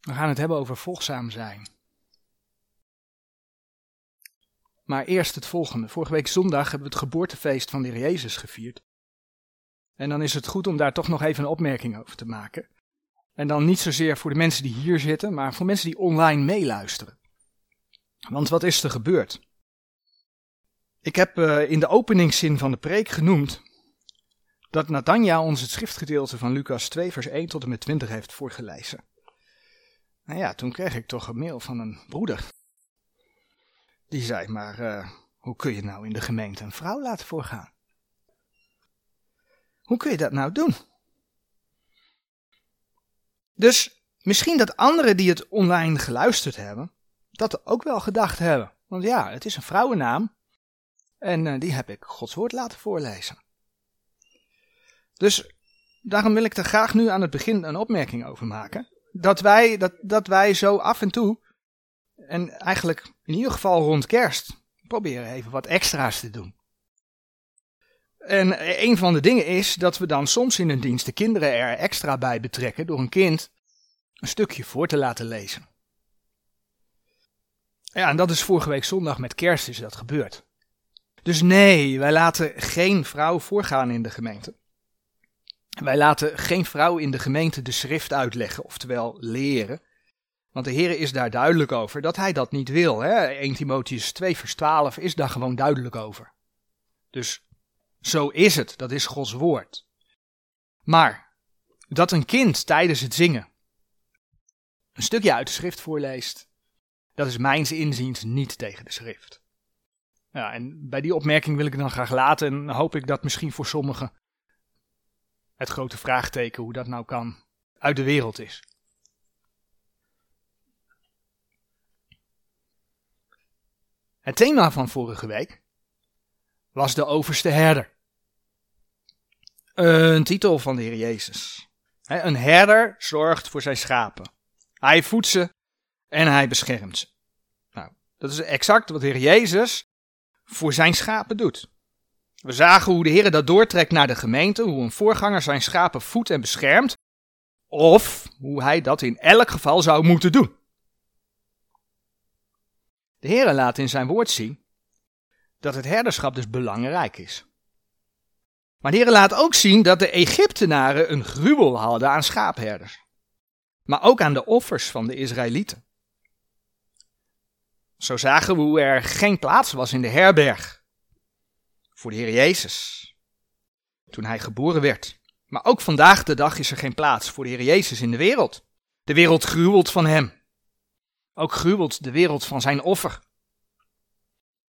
We gaan het hebben over volgzaam zijn. Maar eerst het volgende. Vorige week zondag hebben we het geboortefeest van de Heer Jezus gevierd. En dan is het goed om daar toch nog even een opmerking over te maken. En dan niet zozeer voor de mensen die hier zitten, maar voor mensen die online meeluisteren. Want wat is er gebeurd? Ik heb uh, in de openingszin van de preek genoemd dat Nathanja ons het schriftgedeelte van Lucas 2 vers 1 tot en met 20 heeft voorgelezen. Nou ja, toen kreeg ik toch een mail van een broeder. Die zei, maar uh, hoe kun je nou in de gemeente een vrouw laten voorgaan? Hoe kun je dat nou doen? Dus misschien dat anderen die het online geluisterd hebben, dat ook wel gedacht hebben. Want ja, het is een vrouwennaam. En uh, die heb ik Gods woord laten voorlezen. Dus daarom wil ik er graag nu aan het begin een opmerking over maken. Dat wij, dat, dat wij zo af en toe, en eigenlijk in ieder geval rond kerst, proberen even wat extra's te doen. En een van de dingen is dat we dan soms in een dienst de kinderen er extra bij betrekken door een kind een stukje voor te laten lezen. Ja, en dat is vorige week zondag met kerst is dat gebeurd. Dus nee, wij laten geen vrouw voorgaan in de gemeente. Wij laten geen vrouw in de gemeente de schrift uitleggen, oftewel leren. Want de Heer is daar duidelijk over dat hij dat niet wil. Hè? 1 Timotheus 2 vers 12 is daar gewoon duidelijk over. Dus zo is het, dat is Gods woord. Maar dat een kind tijdens het zingen een stukje uit de schrift voorleest, dat is mijns inziens niet tegen de schrift. Ja, en bij die opmerking wil ik dan graag laten en hoop ik dat misschien voor sommigen het grote vraagteken hoe dat nou kan uit de wereld is. Het thema van vorige week was de overste herder. Een titel van de Heer Jezus. Een herder zorgt voor zijn schapen. Hij voedt ze en hij beschermt ze. Nou, dat is exact wat de Heer Jezus voor zijn schapen doet. We zagen hoe de Heer dat doortrekt naar de gemeente, hoe een voorganger zijn schapen voedt en beschermt, of hoe hij dat in elk geval zou moeten doen. De Heer laat in zijn woord zien dat het herderschap dus belangrijk is. Maar de Heer laat ook zien dat de Egyptenaren een gruwel hadden aan schaapherders. Maar ook aan de offers van de Israëlieten. Zo zagen we hoe er geen plaats was in de herberg voor de Heer Jezus. Toen hij geboren werd. Maar ook vandaag de dag is er geen plaats voor de Heer Jezus in de wereld. De wereld gruwelt van hem. Ook gruwelt de wereld van zijn offer.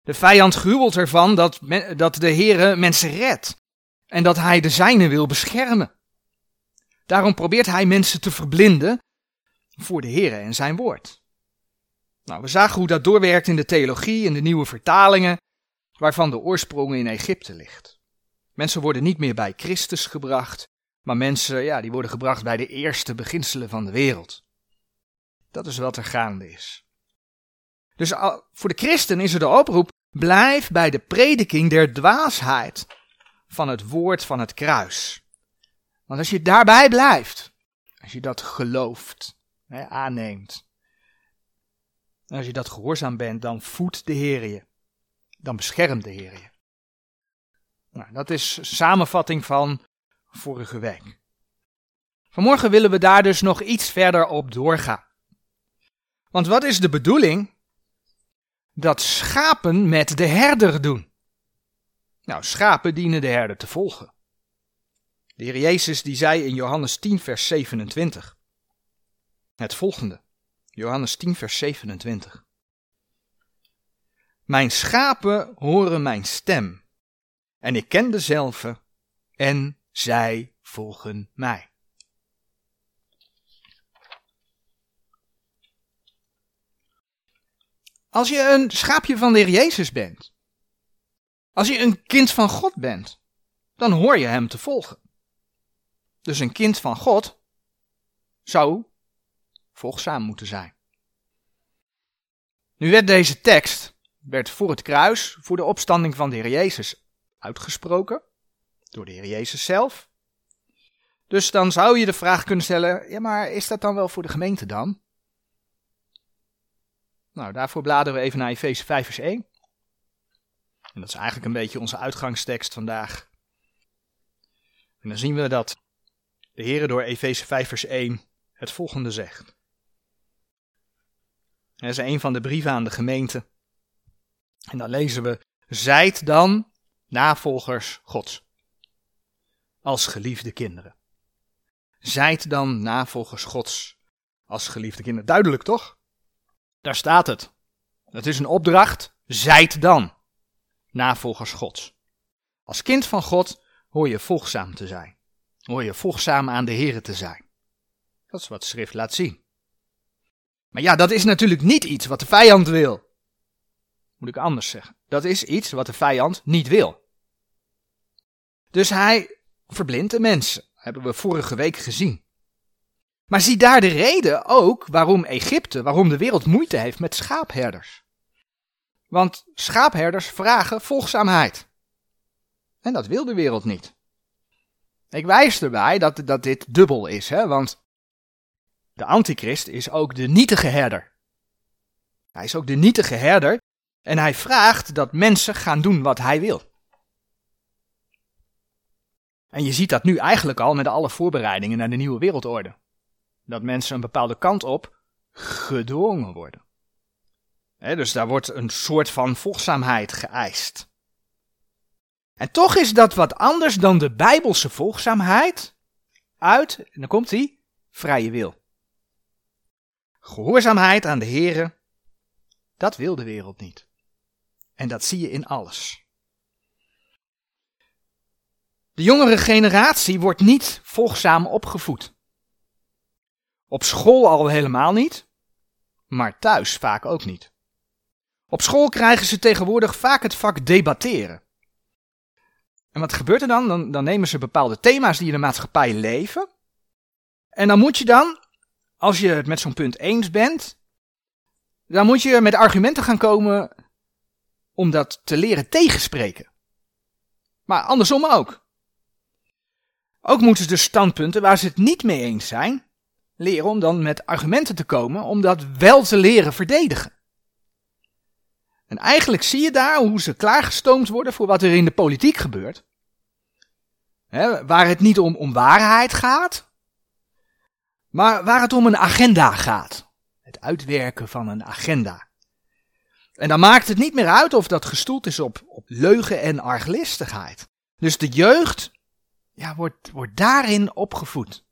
De vijand gruwelt ervan dat, dat de Heere mensen redt en dat hij de zijnen wil beschermen. Daarom probeert hij mensen te verblinden voor de Heere en zijn woord. Nou, we zagen hoe dat doorwerkt in de theologie, in de nieuwe vertalingen, waarvan de oorsprong in Egypte ligt. Mensen worden niet meer bij Christus gebracht, maar mensen, ja, die worden gebracht bij de eerste beginselen van de wereld. Dat is wat er gaande is. Dus voor de christen is er de oproep, blijf bij de prediking der dwaasheid van het woord van het kruis. Want als je daarbij blijft, als je dat gelooft, hè, aanneemt, als je dat gehoorzaam bent, dan voedt de Heer je. Dan beschermt de Heer je. Nou, dat is samenvatting van vorige week. Vanmorgen willen we daar dus nog iets verder op doorgaan. Want wat is de bedoeling? Dat schapen met de herder doen. Nou, schapen dienen de herder te volgen. De Heer Jezus die zei in Johannes 10 vers 27 het volgende. Johannes 10 vers 27. Mijn schapen horen mijn stem en ik ken dezelfde en zij volgen mij. Als je een schaapje van de Heer Jezus bent, als je een kind van God bent, dan hoor je Hem te volgen. Dus een kind van God zou volgzaam moeten zijn. Nu werd deze tekst werd voor het kruis, voor de opstanding van de Heer Jezus uitgesproken, door de Heer Jezus zelf. Dus dan zou je de vraag kunnen stellen, ja maar is dat dan wel voor de gemeente dan? Nou, daarvoor bladeren we even naar Efeze 5 vers 1. En dat is eigenlijk een beetje onze uitgangstekst vandaag. En dan zien we dat de Heer door Efeze 5 vers 1 het volgende zegt. Dat is een van de brieven aan de gemeente. En dan lezen we, zijt dan navolgers Gods, als geliefde kinderen. Zijt dan navolgers Gods, als geliefde kinderen. Duidelijk toch? Daar staat het. Het is een opdracht, zijt dan navolgers Gods. Als kind van God hoor je volgzaam te zijn. Hoor je volgzaam aan de Here te zijn. Dat is wat schrift laat zien. Maar ja, dat is natuurlijk niet iets wat de vijand wil. Moet ik anders zeggen. Dat is iets wat de vijand niet wil. Dus hij verblindt de mensen. Hebben we vorige week gezien. Maar zie daar de reden ook waarom Egypte, waarom de wereld moeite heeft met schaapherders. Want schaapherders vragen volgzaamheid. En dat wil de wereld niet. Ik wijs erbij dat, dat dit dubbel is, hè? want de antichrist is ook de nietige herder. Hij is ook de nietige herder en hij vraagt dat mensen gaan doen wat hij wil. En je ziet dat nu eigenlijk al met alle voorbereidingen naar de nieuwe wereldorde. Dat mensen een bepaalde kant op gedwongen worden. dus daar wordt een soort van volgzaamheid geëist. En toch is dat wat anders dan de bijbelse volgzaamheid uit, en dan komt hij, vrije wil. Gehoorzaamheid aan de Here, dat wil de wereld niet. En dat zie je in alles. De jongere generatie wordt niet volgzaam opgevoed. Op school al helemaal niet, maar thuis vaak ook niet. Op school krijgen ze tegenwoordig vaak het vak debatteren. En wat gebeurt er dan? dan? Dan nemen ze bepaalde thema's die in de maatschappij leven. En dan moet je dan, als je het met zo'n punt eens bent, dan moet je met argumenten gaan komen om dat te leren tegenspreken. Maar andersom ook. Ook moeten ze de standpunten waar ze het niet mee eens zijn, leren om dan met argumenten te komen om dat wel te leren verdedigen. En eigenlijk zie je daar hoe ze klaargestoomd worden voor wat er in de politiek gebeurt. waar het niet om, om waarheid gaat, maar waar het om een agenda gaat. Het uitwerken van een agenda. En dan maakt het niet meer uit of dat gestoeld is op, op leugen en arglistigheid. Dus de jeugd ja, wordt, wordt daarin opgevoed.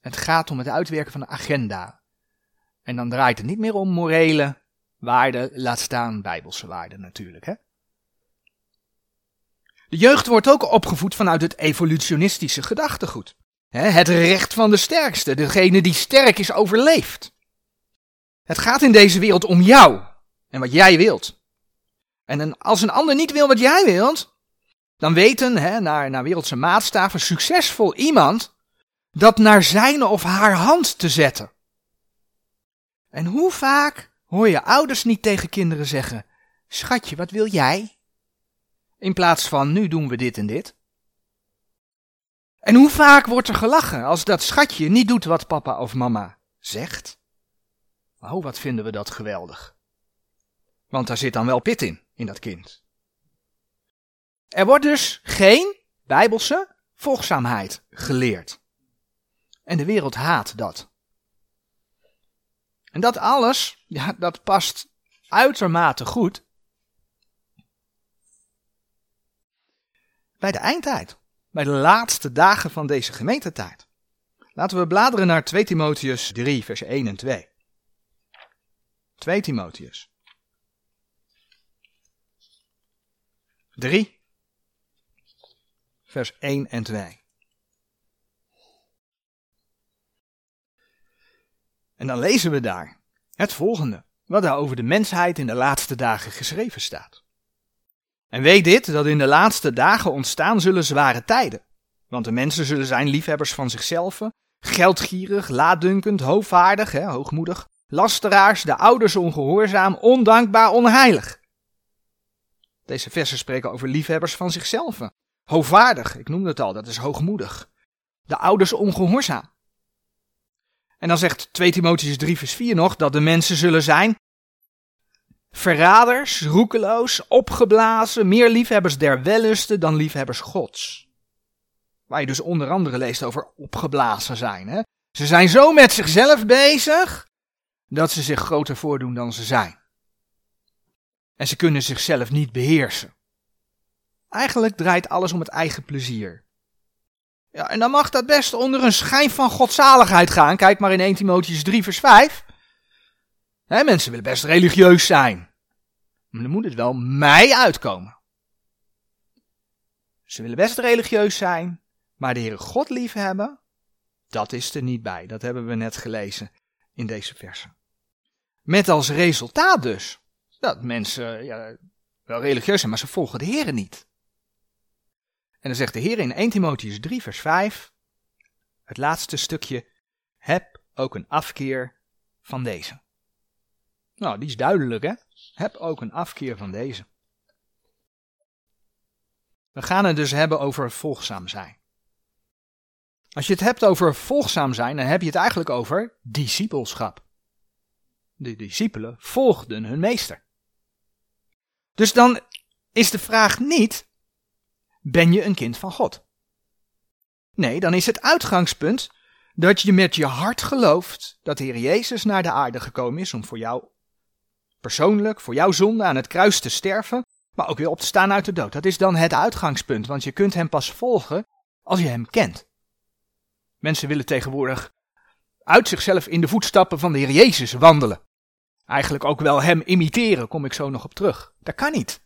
Het gaat om het uitwerken van een agenda. En dan draait het niet meer om morele waarden, laat staan bijbelse waarden natuurlijk. Hè? De jeugd wordt ook opgevoed vanuit het evolutionistische gedachtegoed. Het recht van de sterkste, degene die sterk is, overleeft. Het gaat in deze wereld om jou en wat jij wilt. En als een ander niet wil wat jij wilt, dan weten, hè, naar, naar wereldse maatstaven, succesvol iemand dat naar zijn of haar hand te zetten. En hoe vaak hoor je ouders niet tegen kinderen zeggen: Schatje, wat wil jij? In plaats van nu doen we dit en dit. En hoe vaak wordt er gelachen als dat schatje niet doet wat papa of mama zegt? Oh, wat vinden we dat geweldig. Want daar zit dan wel pit in, in dat kind. Er wordt dus geen bijbelse volgzaamheid geleerd. En de wereld haat dat. En dat alles, ja, dat past uitermate goed bij de eindtijd. Bij de laatste dagen van deze gemeentetijd. Laten we bladeren naar 2 Timotheus 3, vers 1 en 2. 2 Timotheus 3, vers 1 en 2. En dan lezen we daar het volgende, wat daar over de mensheid in de laatste dagen geschreven staat. En weet dit, dat in de laatste dagen ontstaan zullen zware tijden. Want de mensen zullen zijn liefhebbers van zichzelf, geldgierig, laatdunkend, hoogvaardig, hè, hoogmoedig, lasteraars, de ouders ongehoorzaam, ondankbaar, onheilig. Deze versen spreken over liefhebbers van zichzelf. Hoogvaardig, ik noemde het al, dat is hoogmoedig. De ouders ongehoorzaam. En dan zegt 2 Timotheus 3 vers 4 nog dat de mensen zullen zijn verraders, roekeloos, opgeblazen, meer liefhebbers der wellusten dan liefhebbers gods. Waar je dus onder andere leest over opgeblazen zijn. Hè? Ze zijn zo met zichzelf bezig dat ze zich groter voordoen dan ze zijn. En ze kunnen zichzelf niet beheersen. Eigenlijk draait alles om het eigen plezier. Ja, en dan mag dat best onder een schijn van godzaligheid gaan. Kijk maar in 1 Timotheus 3 vers 5. He, mensen willen best religieus zijn. Maar dan moet het wel mij uitkomen. Ze willen best religieus zijn, maar de Heere God liefhebben, dat is er niet bij. Dat hebben we net gelezen in deze versen. Met als resultaat dus dat mensen ja, wel religieus zijn, maar ze volgen de Heer niet. En dan zegt de Heer in 1 Timotheus 3, vers 5, het laatste stukje, heb ook een afkeer van deze. Nou, die is duidelijk, hè? Heb ook een afkeer van deze. We gaan het dus hebben over volgzaam zijn. Als je het hebt over volgzaam zijn, dan heb je het eigenlijk over discipelschap. De discipelen volgden hun meester. Dus dan is de vraag niet, ben je een kind van God? Nee, dan is het uitgangspunt dat je met je hart gelooft dat de Heer Jezus naar de aarde gekomen is om voor jou persoonlijk, voor jouw zonde aan het kruis te sterven, maar ook weer op te staan uit de dood. Dat is dan het uitgangspunt, want je kunt hem pas volgen als je hem kent. Mensen willen tegenwoordig uit zichzelf in de voetstappen van de Heer Jezus wandelen. Eigenlijk ook wel hem imiteren, kom ik zo nog op terug. Dat kan niet.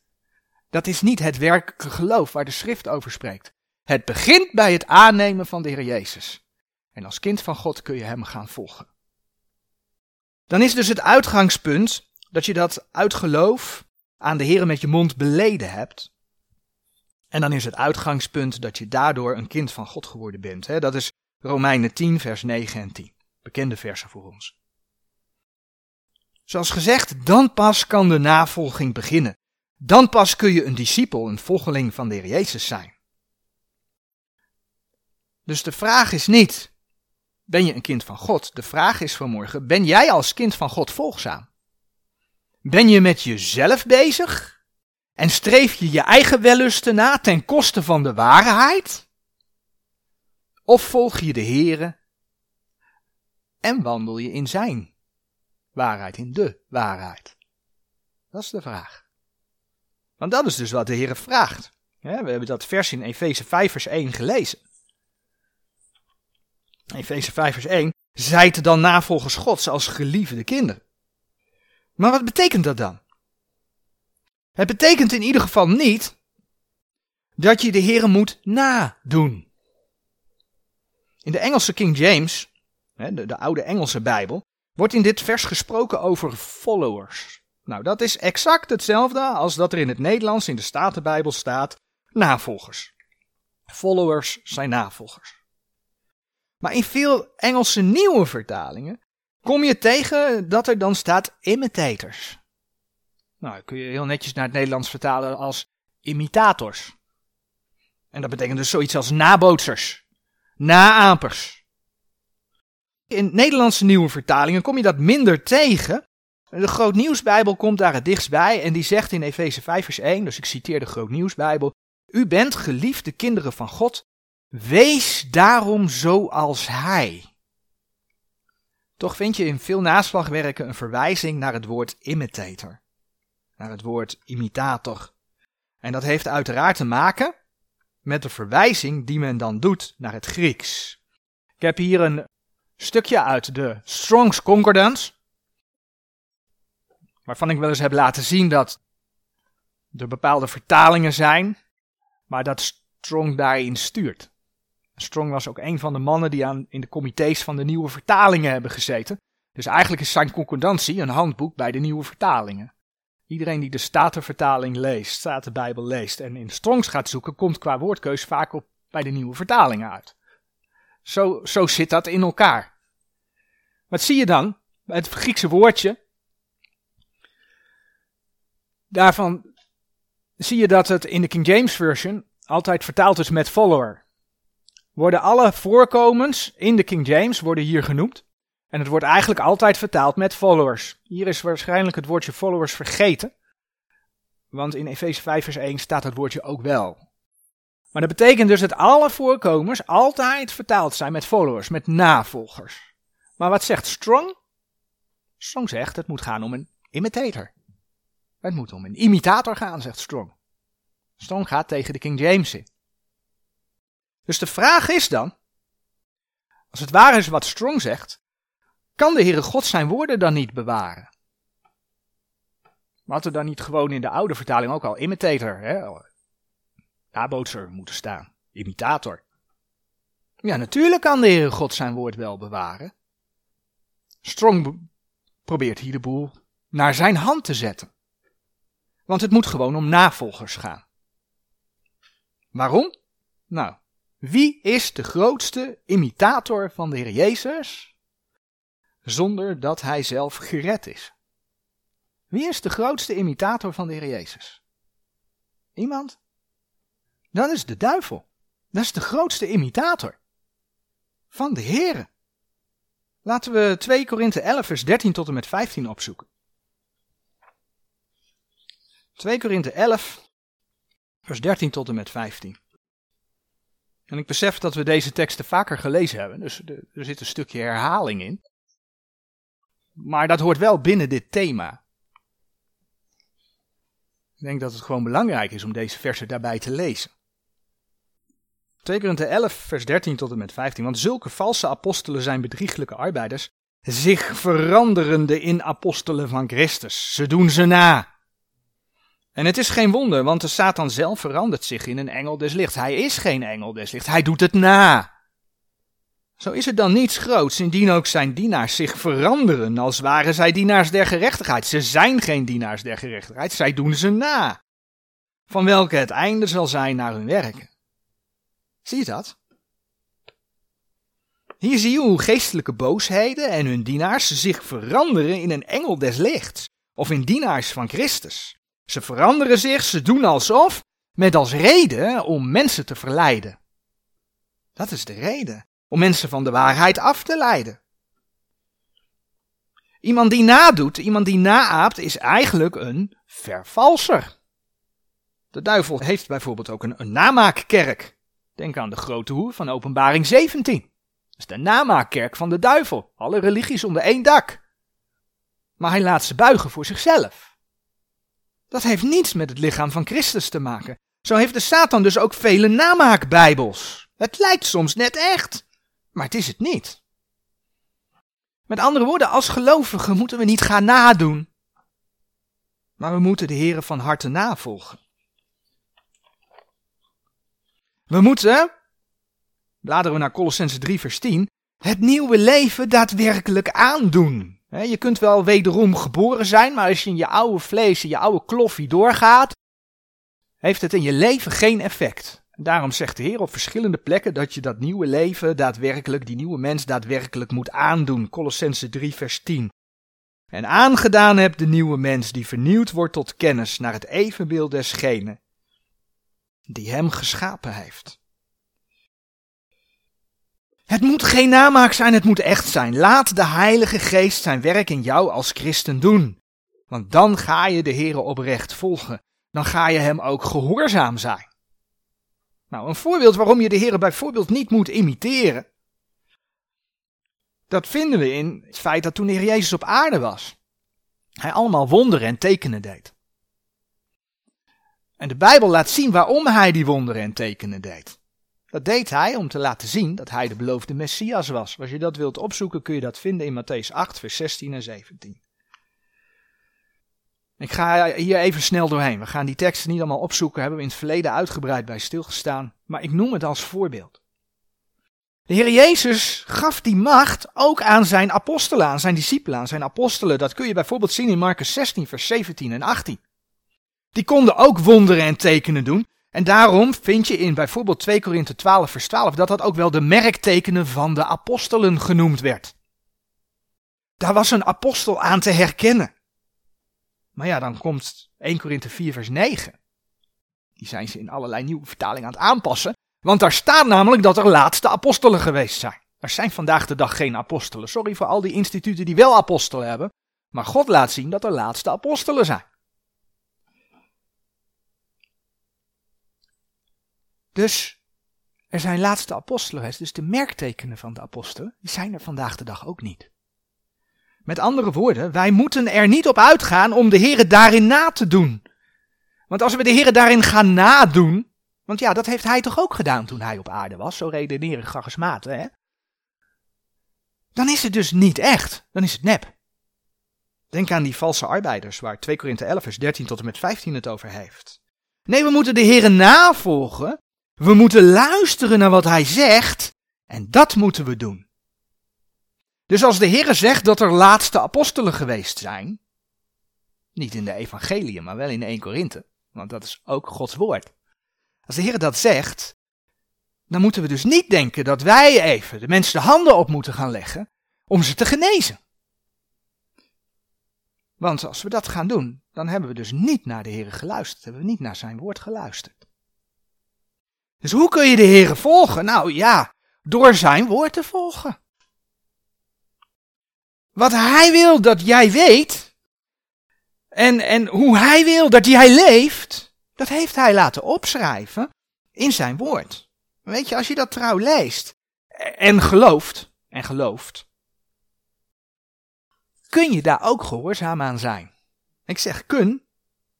Dat is niet het werkelijke geloof waar de schrift over spreekt. Het begint bij het aannemen van de Heer Jezus. En als kind van God kun je hem gaan volgen. Dan is dus het uitgangspunt dat je dat uit geloof aan de Heer met je mond beleden hebt. En dan is het uitgangspunt dat je daardoor een kind van God geworden bent. Dat is Romeinen 10, vers 9 en 10. Bekende versen voor ons. Zoals gezegd, dan pas kan de navolging beginnen. Dan pas kun je een discipel, een volgeling van de Heer Jezus zijn. Dus de vraag is niet, ben je een kind van God? De vraag is vanmorgen, ben jij als kind van God volgzaam? Ben je met jezelf bezig? En streef je je eigen wellusten na ten koste van de waarheid? Of volg je de Here en wandel je in zijn waarheid, in de waarheid? Dat is de vraag. Want dat is dus wat de Heer vraagt. We hebben dat vers in Efeze 5 vers 1 gelezen. Efeze 5 vers 1. Zijt dan navolgers Gods als geliefde kinderen. Maar wat betekent dat dan? Het betekent in ieder geval niet dat je de Heer moet nadoen. In de Engelse King James, de, de oude Engelse Bijbel, wordt in dit vers gesproken over followers. Nou, dat is exact hetzelfde als dat er in het Nederlands in de Statenbijbel staat navolgers. Followers zijn navolgers. Maar in veel Engelse nieuwe vertalingen kom je tegen dat er dan staat imitators. Nou, kun je heel netjes naar het Nederlands vertalen als imitators. En dat betekent dus zoiets als nabootsers, naapers. In Nederlandse nieuwe vertalingen kom je dat minder tegen. De Groot Nieuwsbijbel komt daar het dichtst bij en die zegt in Efeze 5 vers 1, dus ik citeer de Groot Nieuwsbijbel, U bent geliefde kinderen van God, wees daarom zoals Hij. Toch vind je in veel naslagwerken een verwijzing naar het woord imitator, naar het woord imitator. En dat heeft uiteraard te maken met de verwijzing die men dan doet naar het Grieks. Ik heb hier een stukje uit de Strong's Concordance, waarvan ik wel eens heb laten zien dat er bepaalde vertalingen zijn, maar dat Strong daarin stuurt. Strong was ook een van de mannen die aan, in de comité's van de nieuwe vertalingen hebben gezeten. Dus eigenlijk is zijn concordantie een handboek bij de nieuwe vertalingen. Iedereen die de Statenvertaling leest, Statenbijbel leest en in Strongs gaat zoeken, komt qua woordkeus vaak op bij de nieuwe vertalingen uit. Zo, zo zit dat in elkaar. Wat zie je dan? Het Griekse woordje. Daarvan zie je dat het in de King James Version altijd vertaald is met follower worden alle voorkomens in de King James worden hier genoemd. En het wordt eigenlijk altijd vertaald met followers. Hier is waarschijnlijk het woordje followers vergeten. Want in Efeze 5 vers 1 staat het woordje ook wel. Maar dat betekent dus dat alle voorkomers altijd vertaald zijn met followers, met navolgers. Maar wat zegt Strong? Strong zegt het moet gaan om een imitator. Het moet om een imitator gaan, zegt Strong. Strong gaat tegen de King James in. Dus de vraag is dan, als het waar is wat Strong zegt, kan de Heere God zijn woorden dan niet bewaren? Maar had er dan niet gewoon in de oude vertaling ook al imitator, hè? nabootser moeten staan, imitator? Ja, natuurlijk kan de Heere God zijn woord wel bewaren. Strong probeert hier de boel naar zijn hand te zetten. Want het moet gewoon om navolgers gaan. Waarom? Nou, wie is de grootste imitator van de Heer Jezus? Zonder dat hij zelf gered is. Wie is de grootste imitator van de Heer Jezus? Iemand? Dat is de duivel. Dat is de grootste imitator van de Heer. Laten we 2 Korinthe 11 vers 13 tot en met 15 opzoeken. 2 Korinthe 11 vers 13 tot en met 15. En ik besef dat we deze teksten vaker gelezen hebben, dus er zit een stukje herhaling in. Maar dat hoort wel binnen dit thema. Ik denk dat het gewoon belangrijk is om deze versen daarbij te lezen. 2 Korinthe 11, vers 13 tot en met 15. Want zulke valse apostelen zijn bedrieglijke arbeiders, zich veranderende in apostelen van Christus. Ze doen ze na. En het is geen wonder, want de Satan zelf verandert zich in een engel des lichts. Hij is geen engel des lichts, hij doet het na. Zo is het dan niets groots, indien ook zijn dienaars zich veranderen, als waren zij dienaars der gerechtigheid. Ze zijn geen dienaars der gerechtigheid, zij doen ze na. Van welke het einde zal zijn naar hun werken. Zie je dat? Hier zie je hoe geestelijke boosheden en hun dienaars zich veranderen in een engel des lichts, of in dienaars van Christus. Ze veranderen zich, ze doen alsof, met als reden om mensen te verleiden. Dat is de reden, om mensen van de waarheid af te leiden. Iemand die nadoet, iemand die naaapt, is eigenlijk een vervalser. De duivel heeft bijvoorbeeld ook een, een namaakkerk. Denk aan de grote hoer van Openbaring 17. Dat is de namaakkerk van de duivel. Alle religies onder één dak. Maar hij laat ze buigen voor zichzelf. Dat heeft niets met het lichaam van Christus te maken. Zo heeft de Satan dus ook vele namaakbijbels. Het lijkt soms net echt, maar het is het niet. Met andere woorden, als gelovigen moeten we niet gaan nadoen, maar we moeten de Here van harte navolgen. We moeten, bladeren we naar Colossense 3 vers 10, het nieuwe leven daadwerkelijk aandoen. Je kunt wel wederom geboren zijn, maar als je in je oude vlees, in je oude kloffie doorgaat, heeft het in je leven geen effect. Daarom zegt de Heer op verschillende plekken dat je dat nieuwe leven daadwerkelijk, die nieuwe mens daadwerkelijk moet aandoen. Colossense 3 vers 10. En aangedaan hebt de nieuwe mens die vernieuwd wordt tot kennis naar het evenbeeld desgene die hem geschapen heeft. Het moet geen namaak zijn, het moet echt zijn. Laat de Heilige Geest zijn werk in jou als christen doen. Want dan ga je de Heere oprecht volgen. Dan ga je hem ook gehoorzaam zijn. Nou, een voorbeeld waarom je de Heere bijvoorbeeld niet moet imiteren. Dat vinden we in het feit dat toen de Heer Jezus op aarde was, hij allemaal wonderen en tekenen deed. En de Bijbel laat zien waarom hij die wonderen en tekenen deed. Dat deed hij om te laten zien dat hij de beloofde Messias was. Als je dat wilt opzoeken kun je dat vinden in Matthäus 8, vers 16 en 17. Ik ga hier even snel doorheen. We gaan die teksten niet allemaal opzoeken, hebben we in het verleden uitgebreid bij stilgestaan. Maar ik noem het als voorbeeld. De Heer Jezus gaf die macht ook aan zijn apostelen, aan zijn discipelen, aan zijn apostelen. Dat kun je bijvoorbeeld zien in Marcus 16, vers 17 en 18. Die konden ook wonderen en tekenen doen. En daarom vind je in bijvoorbeeld 2 Korinthe 12 vers 12 dat dat ook wel de merktekenen van de apostelen genoemd werd. Daar was een apostel aan te herkennen. Maar ja, dan komt 1 Korinthe 4 vers 9. Die zijn ze in allerlei nieuwe vertalingen aan het aanpassen. Want daar staat namelijk dat er laatste apostelen geweest zijn. Er zijn vandaag de dag geen apostelen. Sorry voor al die instituten die wel apostelen hebben. Maar God laat zien dat er laatste apostelen zijn. Dus er zijn laatste apostelen, dus de merktekenen van de apostelen, die zijn er vandaag de dag ook niet. Met andere woorden, wij moeten er niet op uitgaan om de Heer daarin na te doen. Want als we de Heer daarin gaan nadoen, want ja, dat heeft hij toch ook gedaan toen hij op aarde was, zo redeneren charismaten, hè? Dan is het dus niet echt, dan is het nep. Denk aan die valse arbeiders, waar 2 Korinthe 11 vers 13 tot en met 15 het over heeft. Nee, we moeten de Heer navolgen, we moeten luisteren naar wat hij zegt, en dat moeten we doen. Dus als de Heer zegt dat er laatste apostelen geweest zijn, niet in de evangelie, maar wel in 1 Korinthe, want dat is ook Gods woord. Als de Heer dat zegt, dan moeten we dus niet denken dat wij even de mensen de handen op moeten gaan leggen om ze te genezen. Want als we dat gaan doen, dan hebben we dus niet naar de Heer geluisterd, hebben we niet naar zijn woord geluisterd. Dus hoe kun je de Heer volgen? Nou ja, door zijn woord te volgen. Wat hij wil dat jij weet, en, en hoe hij wil dat jij leeft, dat heeft hij laten opschrijven in zijn woord. Weet je, als je dat trouw leest en gelooft, en gelooft, kun je daar ook gehoorzaam aan zijn. Ik zeg kun,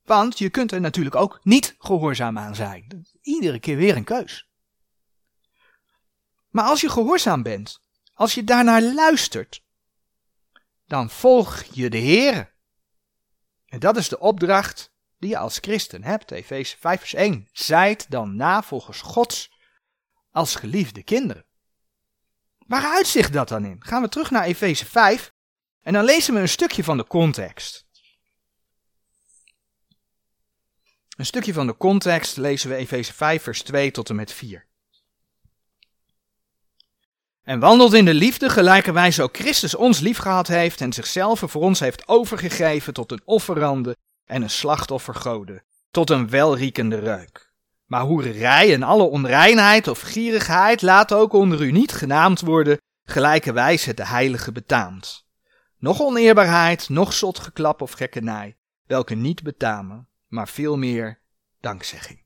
want je kunt er natuurlijk ook niet gehoorzaam aan zijn. Iedere keer weer een keus. Maar als je gehoorzaam bent, als je daarnaar luistert, dan volg je de Heer. En dat is de opdracht die je als christen hebt. Efeze 5 vers 1. Zijt dan navolgers Gods als geliefde kinderen. Waar uitzicht dat dan in? Gaan we terug naar Efeze 5 en dan lezen we een stukje van de context. Een stukje van de context lezen we Efeze 5 vers 2 tot en met 4. En wandelt in de liefde gelijkerwijs ook Christus ons liefgehad heeft en zichzelf voor ons heeft overgegeven tot een offerande en een slachtoffergode, tot een welriekende reuk. Maar hoererij en alle onreinheid of gierigheid laat ook onder u niet genaamd worden, gelijkerwijs het de heilige betaamt. Nog oneerbaarheid, nog zotgeklap of gekkenij, welke niet betamen, maar veel meer dankzegging.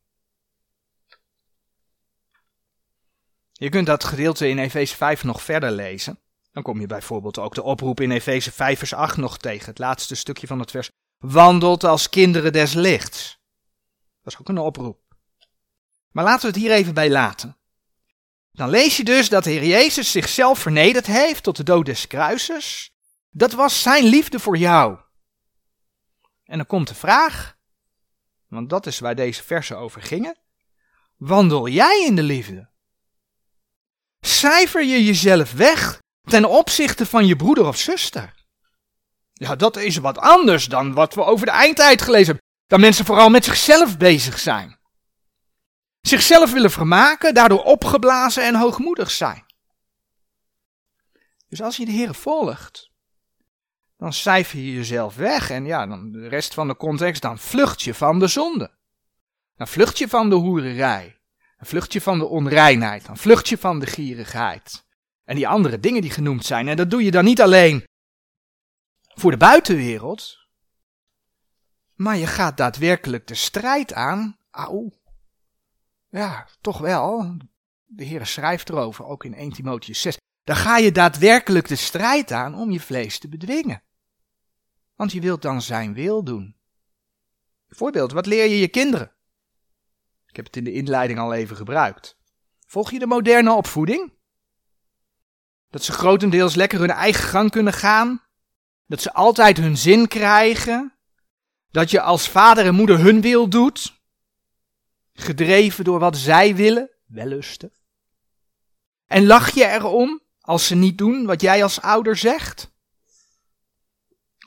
Je kunt dat gedeelte in Efeze 5 nog verder lezen. Dan kom je bijvoorbeeld ook de oproep in Efeze 5 vers 8 nog tegen, het laatste stukje van het vers. Wandelt als kinderen des lichts. Dat is ook een oproep. Maar laten we het hier even bij laten. Dan lees je dus dat de Heer Jezus zichzelf vernederd heeft tot de dood des kruises. Dat was zijn liefde voor jou. En dan komt de vraag, want dat is waar deze versen over gingen. Wandel jij in de liefde? Cijfer je jezelf weg ten opzichte van je broeder of zuster? Ja, dat is wat anders dan wat we over de eindtijd gelezen hebben. Dat mensen vooral met zichzelf bezig zijn. Zichzelf willen vermaken, daardoor opgeblazen en hoogmoedig zijn. Dus als je de Heer volgt, dan cijfer je jezelf weg en ja, dan de rest van de context, dan vlucht je van de zonde. Dan vlucht je van de hoererij. Dan vlucht je van de onreinheid. Dan vlucht je van de gierigheid. En die andere dingen die genoemd zijn. En dat doe je dan niet alleen voor de buitenwereld. Maar je gaat daadwerkelijk de strijd aan. Auw. Ja, toch wel. De Heer schrijft erover, ook in 1 Timotheus 6. Dan ga je daadwerkelijk de strijd aan om je vlees te bedwingen. Want je wilt dan zijn wil doen. Bijvoorbeeld, wat leer je je kinderen? Ik heb het in de inleiding al even gebruikt. Volg je de moderne opvoeding? Dat ze grotendeels lekker hun eigen gang kunnen gaan? Dat ze altijd hun zin krijgen? Dat je als vader en moeder hun wil doet? Gedreven door wat zij willen, wellusten? En lach je erom als ze niet doen wat jij als ouder zegt?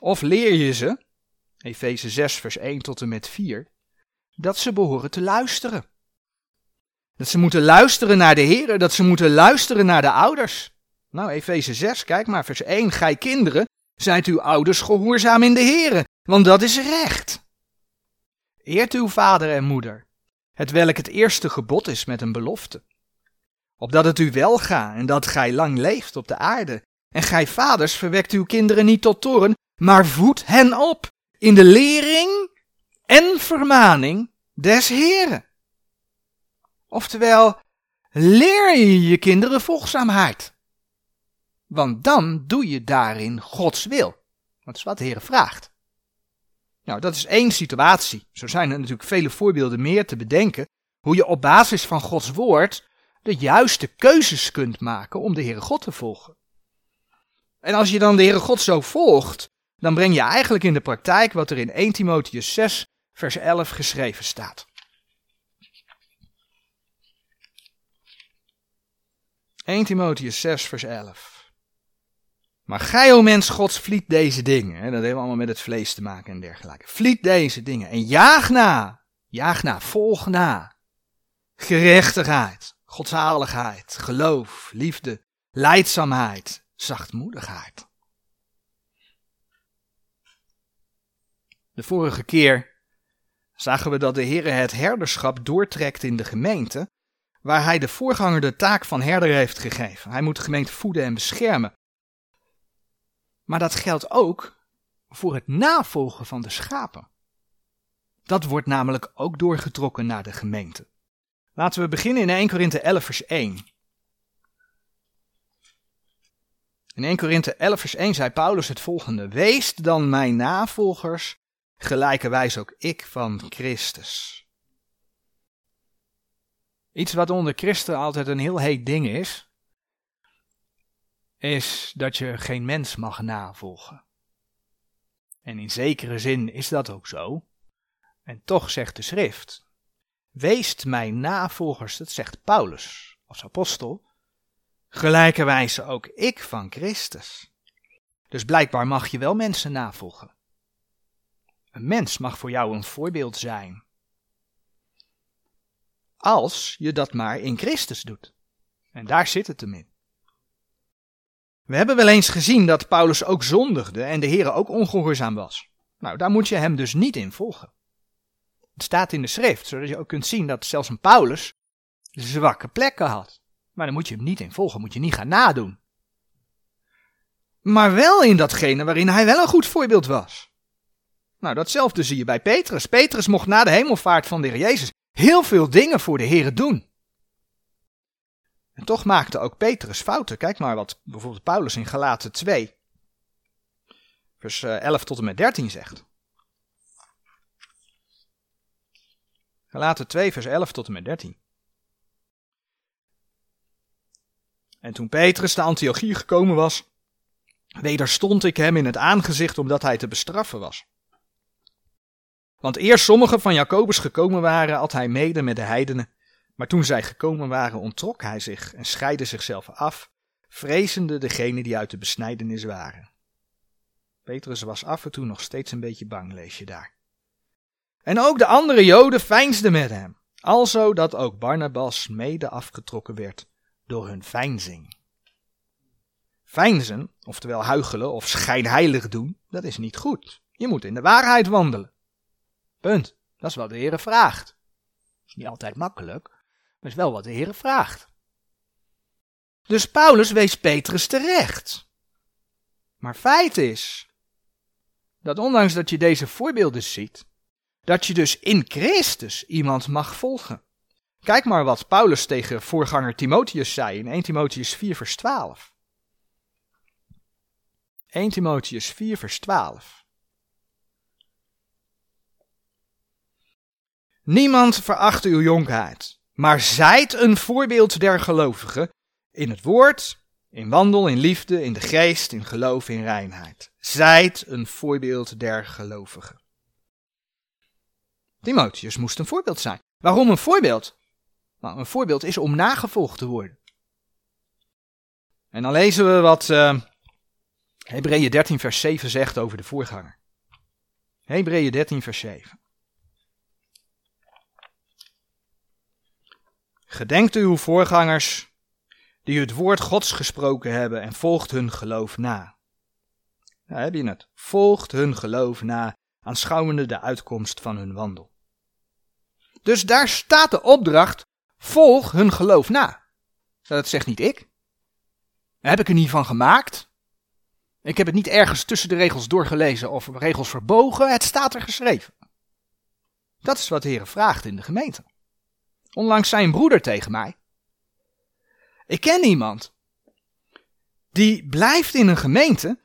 Of leer je ze, Efeze 6 vers 1 tot en met 4, dat ze behoren te luisteren. Dat ze moeten luisteren naar de Heer, dat ze moeten luisteren naar de ouders. Nou, Efeze 6, kijk maar, vers 1. Gij kinderen, zijt uw ouders gehoorzaam in de Heer, want dat is recht. Eert uw vader en moeder, het welk het eerste gebod is met een belofte. opdat het u wel gaat en dat gij lang leeft op de aarde. En gij vaders verwekt uw kinderen niet tot toren, maar voed hen op in de lering en vermaning des Heren. Oftewel, leer je je kinderen volgzaamheid. Want dan doe je daarin Gods wil. Dat is wat de Heer vraagt. Nou, dat is één situatie. Zo zijn er natuurlijk vele voorbeelden meer te bedenken. Hoe je op basis van Gods woord de juiste keuzes kunt maken om de Heere God te volgen. En als je dan de Heere God zo volgt, dan breng je eigenlijk in de praktijk wat er in 1 Timotheus 6, vers 11 geschreven staat. 1 Timotheus 6, vers 11. Maar gij, o mens gods, vliet deze dingen. Hè, dat heeft allemaal met het vlees te maken en dergelijke. Vliet deze dingen en jaag na. Jaag na, volg na. Gerechtigheid, godzaligheid, geloof, liefde, leidzaamheid, zachtmoedigheid. De vorige keer zagen we dat de Heer het herderschap doortrekt in de gemeente, waar hij de voorganger de taak van herder heeft gegeven. Hij moet de gemeente voeden en beschermen. Maar dat geldt ook voor het navolgen van de schapen. Dat wordt namelijk ook doorgetrokken naar de gemeente. Laten we beginnen in 1 Korinthe 11 vers 1. In 1 Korinthe 11 vers 1 zei Paulus het volgende. Wees dan mijn navolgers, gelijkerwijs ook ik van Christus. Iets wat onder christen altijd een heel heet ding is, is dat je geen mens mag navolgen. En in zekere zin is dat ook zo. En toch zegt de schrift, weest mijn navolgers, dat zegt Paulus als apostel, gelijkerwijze ook ik van Christus. Dus blijkbaar mag je wel mensen navolgen. Een mens mag voor jou een voorbeeld zijn. Als je dat maar in Christus doet. En daar zit het hem in. We hebben wel eens gezien dat Paulus ook zondigde en de Heer ook ongehoorzaam was. Nou, daar moet je hem dus niet in volgen. Het staat in de schrift, zodat je ook kunt zien dat zelfs een Paulus zwakke plekken had. Maar dan moet je hem niet in volgen, moet je niet gaan nadoen. Maar wel in datgene waarin hij wel een goed voorbeeld was. Nou, datzelfde zie je bij Petrus. Petrus mocht na de hemelvaart van de Heer Jezus heel veel dingen voor de Heer doen. En toch maakte ook Petrus fouten. Kijk maar wat bijvoorbeeld Paulus in Galaten 2, vers 11 eh, tot en met 13 zegt. Galaten 2, vers 11 tot en met 13. En toen Petrus de Antiochie gekomen was, wederstond ik hem in het aangezicht omdat hij te bestraffen was. Want eerst sommigen van Jacobus gekomen waren, at hij mede met de heidenen. Maar toen zij gekomen waren, ontrok hij zich en scheidde zichzelf af, vrezende degene die uit de besnijdenis waren. Petrus was af en toe nog steeds een beetje bang, lees je daar. En ook de andere Joden veinsden met hem, alzo dat ook Barnabas mede afgetrokken werd door hun veinzing. Veinzen, oftewel huigelen of schijnheilig doen, dat is niet goed. Je moet in de waarheid wandelen. Punt. Dat is wat de Heer vraagt. Is niet altijd makkelijk, maar is wel wat de Heer vraagt. Dus Paulus wees Petrus terecht. Maar feit is dat ondanks dat je deze voorbeelden ziet, dat je dus in Christus iemand mag volgen. Kijk maar wat Paulus tegen voorganger Timotheus zei in 1 Timotheus 4 vers 12. 1 Timotheus 4 vers 12. Niemand veracht uw jonkheid, maar zijt een voorbeeld der gelovigen in het woord, in wandel, in liefde, in de geest, in geloof, in reinheid. Zijt een voorbeeld der gelovigen. Timotheus moest een voorbeeld zijn. Waarom een voorbeeld? Nou, een voorbeeld is om nagevolgd te worden. En dan lezen we wat uh, Hebreeën 13 vers 7 zegt over de voorganger. Hebreeën 13 vers 7. Gedenkt uw voorgangers, die het woord Gods gesproken hebben en volgt hun geloof na. Daar heb je het. Volgt hun geloof na, aanschouwende de uitkomst van hun wandel. Dus daar staat de opdracht, volg hun geloof na. Dat zegt niet ik. heb ik er niet van gemaakt. Ik heb het niet ergens tussen de regels doorgelezen of regels verbogen. Het staat er geschreven. Dat is wat de Heer vraagt in de gemeente. Onlangs zei een broeder tegen mij. Ik ken iemand. Die blijft in een gemeente.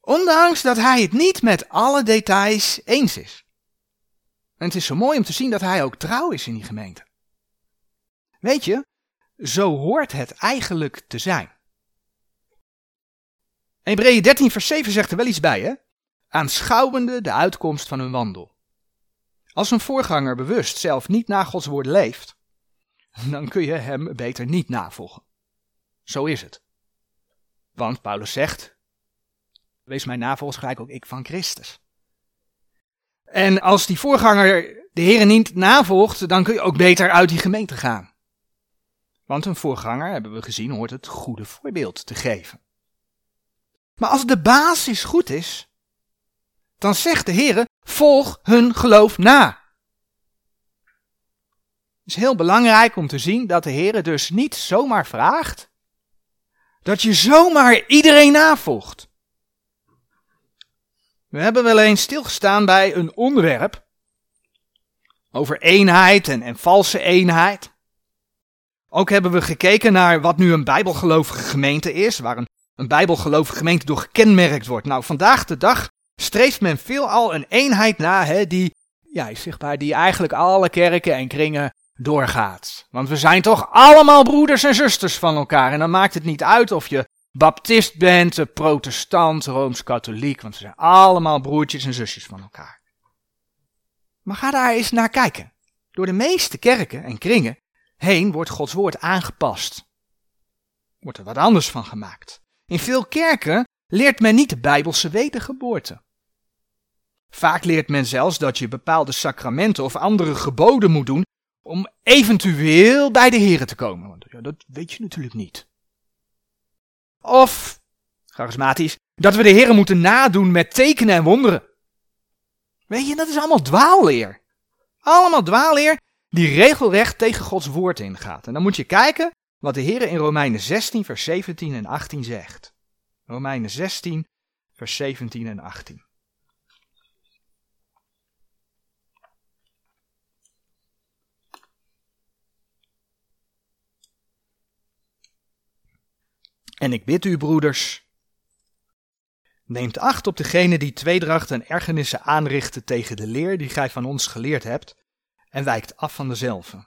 Ondanks dat hij het niet met alle details eens is. En het is zo mooi om te zien dat hij ook trouw is in die gemeente. Weet je, zo hoort het eigenlijk te zijn. Hebreeën 13 vers 7 zegt er wel iets bij, hè? Aanschouwende de uitkomst van hun wandel. Als een voorganger bewust zelf niet naar Gods woord leeft, dan kun je hem beter niet navolgen. Zo is het. Want Paulus zegt, wees mijn navolger gelijk ook ik van Christus. En als die voorganger de Heer niet navolgt, dan kun je ook beter uit die gemeente gaan. Want een voorganger, hebben we gezien, hoort het goede voorbeeld te geven. Maar als de basis goed is, dan zegt de Heer, volg hun geloof na. Het is heel belangrijk om te zien dat de Heer dus niet zomaar vraagt dat je zomaar iedereen navolgt. We hebben wel eens stilgestaan bij een onderwerp over eenheid en, en valse eenheid. Ook hebben we gekeken naar wat nu een bijbelgelovige gemeente is, waar een, een bijbelgelovige gemeente door gekenmerkt wordt. Nou, vandaag de dag streeft men veelal een eenheid na, hè, die, ja, zichtbaar, die eigenlijk alle kerken en kringen doorgaat. Want we zijn toch allemaal broeders en zusters van elkaar. En dan maakt het niet uit of je baptist bent, protestant, rooms-katholiek, want we zijn allemaal broertjes en zusjes van elkaar. Maar ga daar eens naar kijken. Door de meeste kerken en kringen heen wordt Gods woord aangepast. Wordt er wat anders van gemaakt. In veel kerken leert men niet de Bijbelse wedergeboorte. Vaak leert men zelfs dat je bepaalde sacramenten of andere geboden moet doen om eventueel bij de Here te komen. Want ja, dat weet je natuurlijk niet. Of, charismatisch, dat we de Here moeten nadoen met tekenen en wonderen. Weet je, dat is allemaal dwaalleer. Allemaal dwaalleer die regelrecht tegen Gods woord ingaat. En dan moet je kijken wat de Heer in Romeinen 16, vers 17 en 18 zegt. Romeinen 16, vers 17 en 18. En ik bid u, broeders, neemt acht op degene die tweedracht en ergernissen aanrichten tegen de leer die gij van ons geleerd hebt, en wijkt af van dezelfde.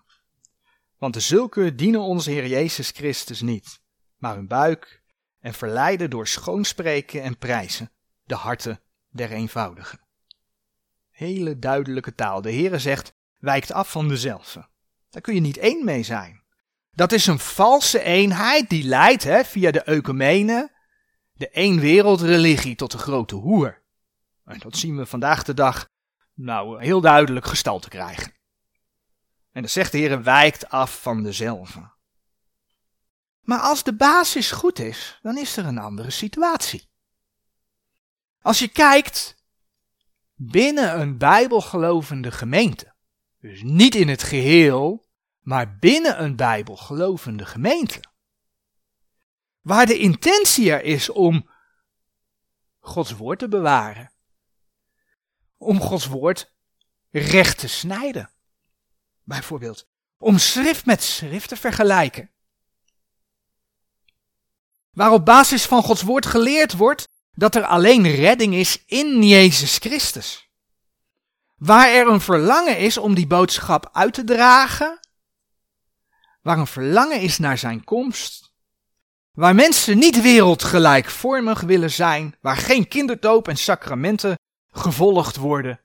Want de zulke dienen onze Heer Jezus Christus niet, maar hun buik en verleiden door schoonspreken en prijzen de harten der eenvoudigen. Hele duidelijke taal. De Heere zegt, wijkt af van dezelfde. Daar kun je niet één mee zijn. Dat is een valse eenheid die leidt hè, via de ecumene, de eenwereldreligie, tot de grote hoer. En dat zien we vandaag de dag nou heel duidelijk gestalte krijgen. En dan zegt de Heer, wijkt af van dezelfde. Maar als de basis goed is, dan is er een andere situatie. Als je kijkt binnen een bijbelgelovende gemeente, dus niet in het geheel, maar binnen een bijbelgelovende gemeente, waar de intentie er is om Gods woord te bewaren, om Gods woord recht te snijden, bijvoorbeeld, om schrift met schrift te vergelijken. Waar op basis van Gods woord geleerd wordt dat er alleen redding is in Jezus Christus. Waar er een verlangen is om die boodschap uit te dragen. Waar een verlangen is naar zijn komst. Waar mensen niet wereldgelijkvormig willen zijn. Waar geen kinderdoop en sacramenten gevolgd worden.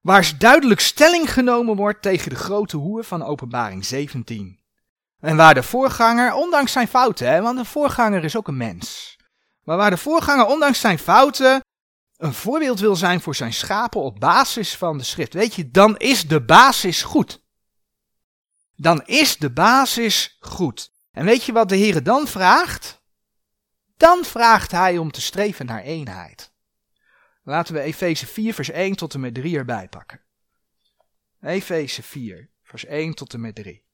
Waar duidelijk stelling genomen wordt tegen de grote hoer van Openbaring 17. En waar de voorganger, ondanks zijn fouten, want de voorganger is ook een mens. Maar waar de voorganger, ondanks zijn fouten, een voorbeeld wil zijn voor zijn schapen op basis van de schrift. Weet je, dan is de basis goed dan is de basis goed. En weet je wat de Heer dan vraagt? Dan vraagt Hij om te streven naar eenheid. Laten we Efeze 4, vers 1 tot en met 3 erbij pakken. Efeze 4, vers 1 tot en met 3.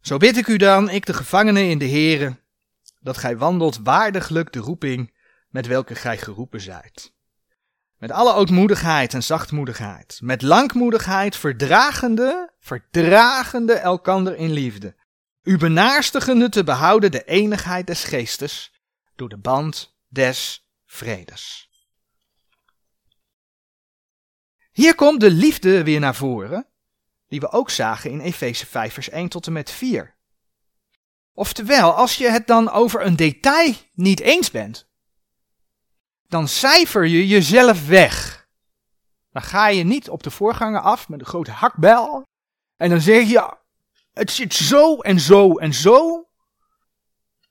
Zo bid ik u dan, ik de gevangene in de Here, dat gij wandelt waardiglijk de roeping met welke gij geroepen zijt met alle ootmoedigheid en zachtmoedigheid, met langmoedigheid verdragende, verdragende elkander in liefde, u benaarstigende te behouden de enigheid des geestes door de band des vredes. Hier komt de liefde weer naar voren, die we ook zagen in Efeze 5 vers 1 tot en met 4. Oftewel, als je het dan over een detail niet eens bent, dan cijfer je jezelf weg. Dan ga je niet op de voorganger af met een grote hakbel. En dan zeg je, het zit zo en zo en zo.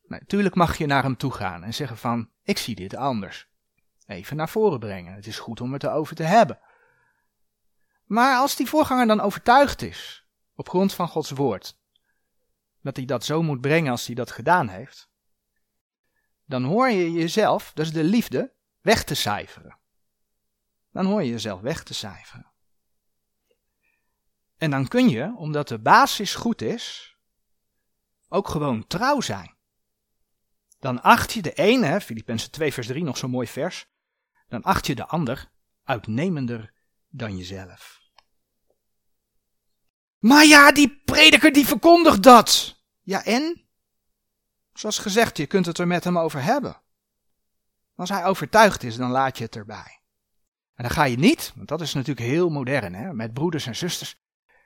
natuurlijk mag je naar hem toe gaan en zeggen van, ik zie dit anders. Even naar voren brengen. Het is goed om het erover te hebben. Maar als die voorganger dan overtuigd is, op grond van Gods woord, dat hij dat zo moet brengen als hij dat gedaan heeft, dan hoor je jezelf, dat is de liefde, weg te cijferen. Dan hoor je jezelf weg te cijferen. En dan kun je, omdat de basis goed is, ook gewoon trouw zijn. Dan acht je de ene, Filippenzen 2 vers 3, nog zo'n mooi vers, dan acht je de ander uitnemender dan jezelf. Maar ja, die prediker die verkondigt dat. Ja, en? Zoals gezegd, je kunt het er met hem over hebben. Als hij overtuigd is, dan laat je het erbij. En dan ga je niet, want dat is natuurlijk heel modern, hè, met broeders en zusters.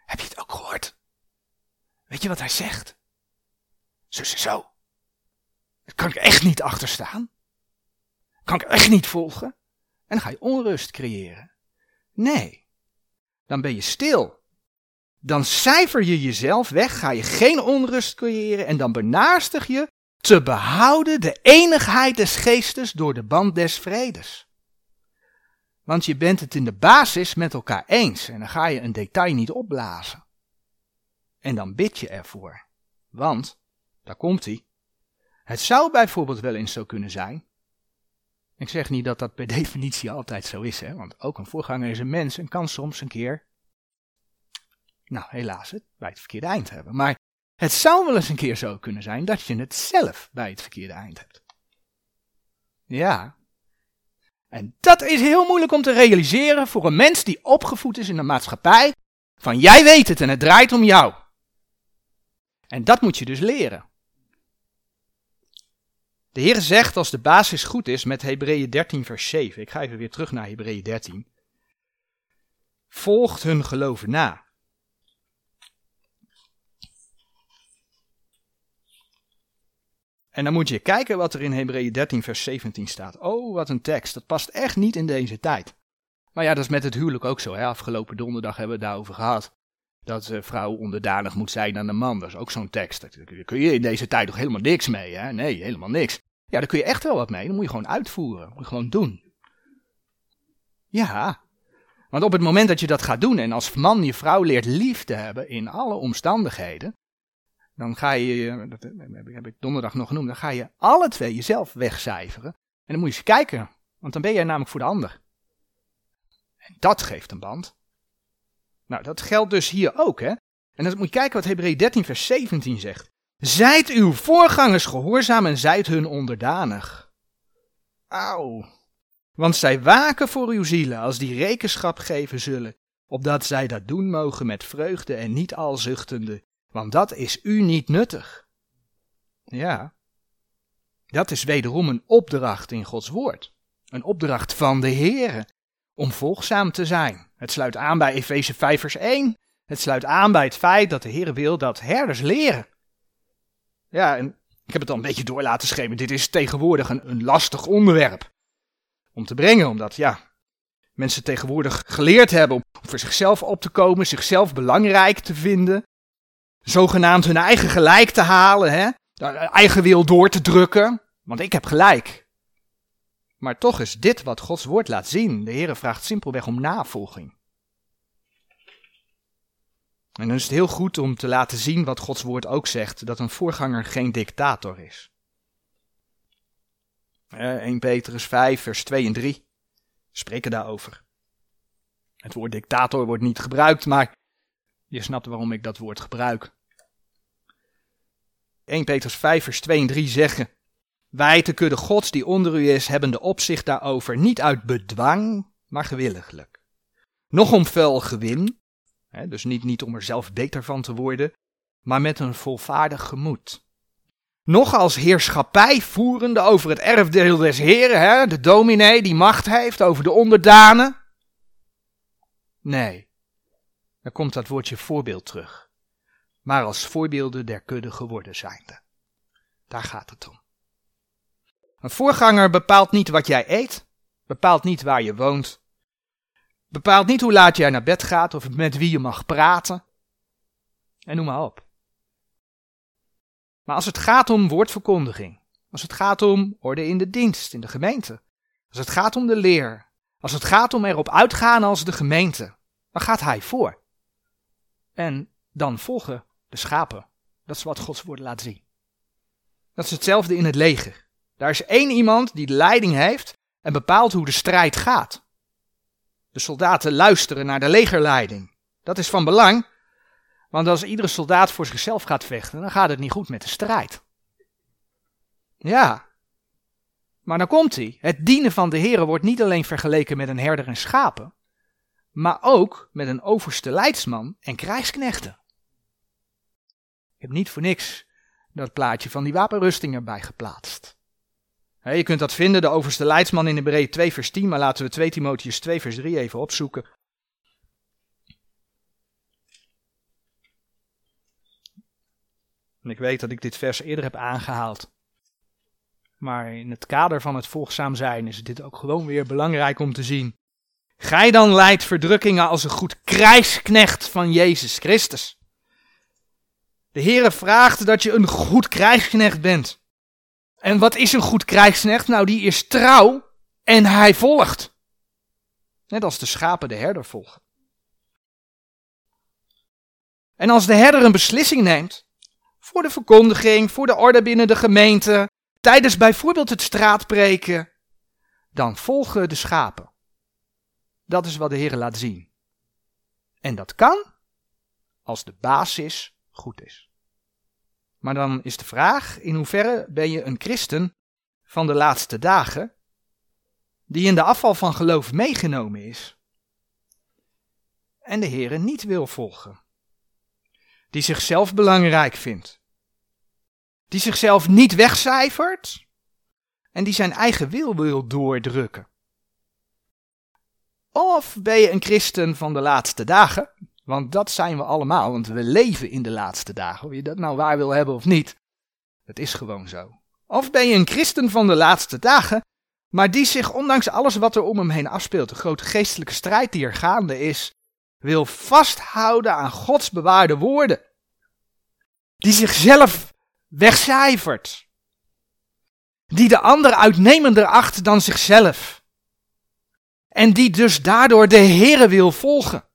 Heb je het ook gehoord? Weet je wat hij zegt? Zus zo. Dat kan ik echt niet achterstaan. Kan ik echt niet volgen. En dan ga je onrust creëren. Nee. Dan ben je stil dan cijfer je jezelf weg, ga je geen onrust creëren en dan benaastig je te behouden de enigheid des geestes door de band des vredes. Want je bent het in de basis met elkaar eens en dan ga je een detail niet opblazen. En dan bid je ervoor. Want, daar komt hij, het zou bijvoorbeeld wel eens zo kunnen zijn. Ik zeg niet dat dat per definitie altijd zo is, hè, want ook een voorganger is een mens en kan soms een keer nou, helaas het bij het verkeerde eind hebben. Maar het zou wel eens een keer zo kunnen zijn dat je het zelf bij het verkeerde eind hebt. Ja. En dat is heel moeilijk om te realiseren voor een mens die opgevoed is in de maatschappij. Van jij weet het en het draait om jou. En dat moet je dus leren. De Heer zegt als de basis goed is met Hebreeën 13 vers 7. Ik ga even weer terug naar Hebreeën 13. Volgt hun geloven na. En dan moet je kijken wat er in Hebreeën 13, vers 17 staat. Oh, wat een tekst. Dat past echt niet in deze tijd. Maar ja, dat is met het huwelijk ook zo. Hè? Afgelopen donderdag hebben we het daarover gehad. Dat de vrouw onderdanig moet zijn aan de man. Dat is ook zo'n tekst. Daar kun je in deze tijd toch helemaal niks mee. Hè? Nee, helemaal niks. Ja, daar kun je echt wel wat mee. Dan moet je gewoon uitvoeren. moet je gewoon doen. Ja. Want op het moment dat je dat gaat doen en als man je vrouw leert lief te hebben in alle omstandigheden, dan ga je, dat heb ik donderdag nog genoemd, dan ga je alle twee jezelf wegcijferen. En dan moet je eens kijken, want dan ben jij namelijk voor de ander. En dat geeft een band. Nou, dat geldt dus hier ook, hè. En dan moet je kijken wat Hebreeën 13 vers 17 zegt. Zijt uw voorgangers gehoorzaam en zijt hun onderdanig. Auw. Want zij waken voor uw zielen als die rekenschap geven zullen, opdat zij dat doen mogen met vreugde en niet al zuchtende, want dat is u niet nuttig. Ja, dat is wederom een opdracht in Gods woord. Een opdracht van de Heere om volgzaam te zijn. Het sluit aan bij Efeze 5 vers 1. Het sluit aan bij het feit dat de Heere wil dat herders leren. Ja, en ik heb het al een beetje door laten schemen. Dit is tegenwoordig een, een lastig onderwerp om te brengen, omdat ja, mensen tegenwoordig geleerd hebben om voor zichzelf op te komen, zichzelf belangrijk te vinden zogenaamd hun eigen gelijk te halen, hè? eigen wil door te drukken, want ik heb gelijk. Maar toch is dit wat Gods woord laat zien. De Heer vraagt simpelweg om navolging. En dan is het heel goed om te laten zien wat Gods woord ook zegt, dat een voorganger geen dictator is. 1 Petrus 5, vers 2 en 3 spreken daarover. Het woord dictator wordt niet gebruikt, maar je snapt waarom ik dat woord gebruik. 1 Petrus 5 vers 2 en 3 zeggen. Wij, de kudde gods die onder u is, hebben de opzicht daarover niet uit bedwang, maar gewilliglijk. Nog om vuil gewin, hè, dus niet, niet om er zelf beter van te worden, maar met een volvaardig gemoed. Nog als heerschappij voerende over het erfdeel des heren, hè, de dominee die macht heeft over de onderdanen. Nee, daar komt dat woordje voorbeeld terug. Maar als voorbeelden der kudde geworden zijnde. Daar gaat het om. Een voorganger bepaalt niet wat jij eet, bepaalt niet waar je woont, bepaalt niet hoe laat jij naar bed gaat of met wie je mag praten. En noem maar op. Maar als het gaat om woordverkondiging, als het gaat om orde in de dienst, in de gemeente, als het gaat om de leer, als het gaat om erop uitgaan als de gemeente, dan gaat hij voor. En dan volgen de schapen. Dat is wat Gods woord laat zien. Dat is hetzelfde in het leger. Daar is één iemand die de leiding heeft en bepaalt hoe de strijd gaat. De soldaten luisteren naar de legerleiding. Dat is van belang, want als iedere soldaat voor zichzelf gaat vechten, dan gaat het niet goed met de strijd. Ja. Maar dan komt hij. Het dienen van de Heer wordt niet alleen vergeleken met een herder en schapen, maar ook met een overste leidsman en krijgsknechten. Ik heb niet voor niks dat plaatje van die wapenrusting erbij geplaatst. je kunt dat vinden, de overste leidsman in de Hebreeën 2 vers 10, maar laten we 2 Timotheus 2 vers 3 even opzoeken. En ik weet dat ik dit vers eerder heb aangehaald. Maar in het kader van het volgzaam zijn is dit ook gewoon weer belangrijk om te zien. Gij dan leidt verdrukkingen als een goed krijgsknecht van Jezus Christus. De Heere vraagt dat je een goed krijgsknecht bent. En wat is een goed krijgsknecht? Nou, die is trouw en hij volgt. Net als de schapen de herder volgen. En als de herder een beslissing neemt, voor de verkondiging, voor de orde binnen de gemeente, tijdens bijvoorbeeld het straatpreken, dan volgen de schapen. Dat is wat de Heer laat zien. En dat kan als de basis goed is. Maar dan is de vraag: in hoeverre ben je een christen van de laatste dagen, die in de afval van geloof meegenomen is en de Heer niet wil volgen? Die zichzelf belangrijk vindt, die zichzelf niet wegcijfert en die zijn eigen wil wil doordrukken. Of ben je een christen van de laatste dagen? Want dat zijn we allemaal, want we leven in de laatste dagen. Of je dat nou waar wil hebben of niet. Het is gewoon zo. Of ben je een christen van de laatste dagen, maar die zich ondanks alles wat er om hem heen afspeelt, de grote geestelijke strijd die er gaande is, wil vasthouden aan Gods bewaarde woorden. Die zichzelf wegcijfert. Die de ander uitnemender acht dan zichzelf. En die dus daardoor de Here wil volgen.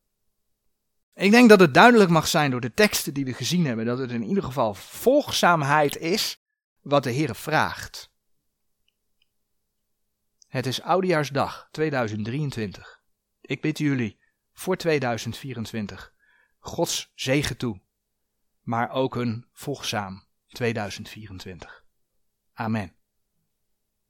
Ik denk dat het duidelijk mag zijn door de teksten die we gezien hebben, dat het in ieder geval volgzaamheid is wat de Heer vraagt. Het is Oudejaarsdag 2023. Ik bid jullie voor 2024 Gods zegen toe, maar ook een volgzaam 2024. Amen.